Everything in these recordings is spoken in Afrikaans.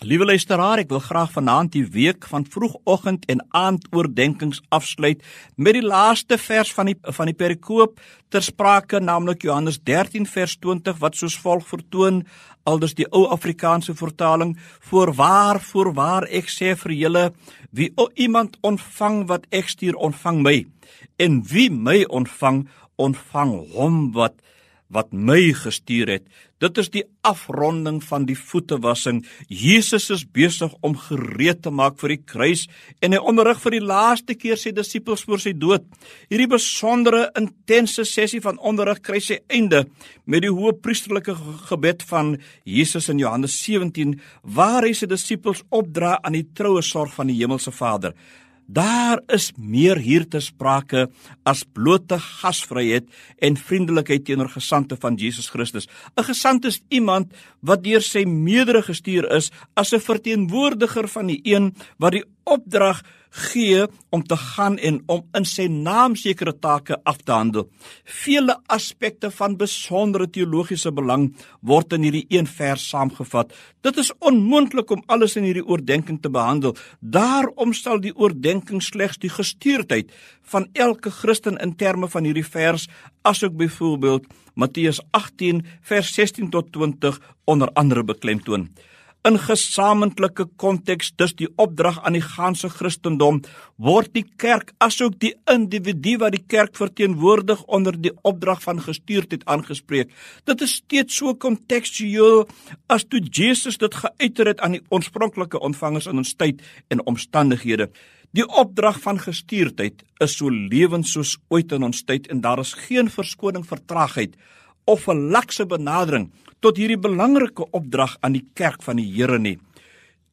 Liewe luisteraar, ek wil graag vanaand die week van vroegoggend en aand oordeenkings afsluit met die laaste vers van die van die perikoop ter sprake, naamlik Johannes 13 vers 20 wat soos volg vertoon, aldus die ou Afrikaanse vertaling: "Voorwaar, voorwaar ek sê vir julle, wie iemand ontvang wat ek stuur, ontvang my, en wie my ontvang, ontvang hom wat wat my gestuur het. Dit is die afronding van die voetewassing. Jesus is besig om gereed te maak vir die kruis en hy onderrig vir die laaste keer sy disippels voor sy dood. Hierdie besondere intense sessie van onderrig kry sy einde met die hoë priesterlike gebed van Jesus in Johannes 17 waar hy sy disippels opdra aan die troue sorg van die hemelse Vader. Daar is meer hier te sprake as blote gasvryheid en vriendelikheid teenoor gesande van Jesus Christus. 'n Gesant is iemand wat deur sy meerdere gestuur is as 'n verteenwoordiger van die een wat die opdrag gee om te gaan en om in sy naam sekere take af te handel. Vele aspekte van besondere teologiese belang word in hierdie een vers saamgevat. Dit is onmoontlik om alles in hierdie oordeenking te behandel. Daarom sal die oordeenking slegs die gestuurdheid van elke Christen in terme van hierdie vers asook byvoorbeeld Matteus 18 vers 16 tot 20 onder andere beklemtoon in gesamentlike konteks dus die opdrag aan die ganse Christendom word die kerk asook die individu wat die kerk verteenwoordig onder die opdrag van gestuurdheid aangespreek. Dit is steeds so kontekstueel as toe Jesus dit geuiter het aan die oorspronklike ontvangers in ons tyd en omstandighede. Die opdrag van gestuurdheid is so lewend soos ooit in ons tyd en daar is geen verskoning vir traagheid of 'n lakse benadering tot hierdie belangrike opdrag aan die kerk van die Here nie.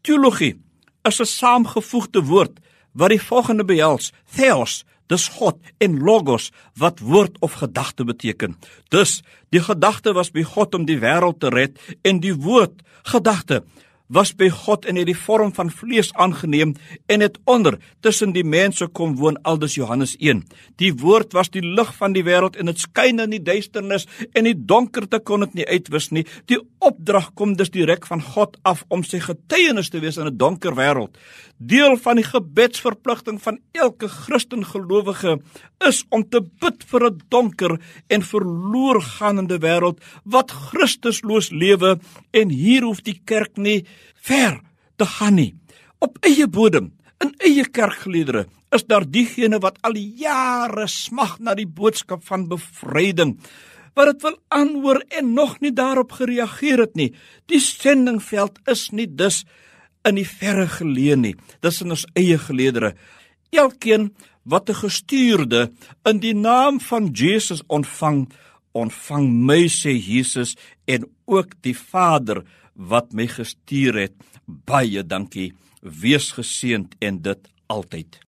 Teologie is 'n saamgevoegde woord wat die volgende behels: theos, dis God en logos wat woord of gedagte beteken. Dus die gedagte was by God om die wêreld te red en die woord gedagte was by God in die vorm van vlees aangeneem en het onder tussen die mense kom woon aldus Johannes 1 die woord was die lig van die wêreld en dit skyn in die duisternis en die donkerte kon dit nie uitwis nie. Die opdrag kom dus direk van God af om sy getuienis te wees in 'n donker wêreld deel van die gebedsverpligting van elke Christen gelowige is om te bid vir 'n donker en verloor gaande wêreld wat Christusloos lewe en hier hoef die kerk nie ver te gaan nie. Op eie bodem, in eie kerkgeleedere, is daar diegene wat al jare smag na die boodskap van bevryding wat dit wil aanhoor en nog nie daarop gereageer het nie. Die sendingveld is nie dus in die verre geleë nie. Dis in ons eie geleedere. Elkeen wat 'n gestuurde in die naam van Jesus ontvang, ontvang my sê Jesus en ook die Vader wat my gestuur het. Baie dankie. Wees geseënd en dit altyd.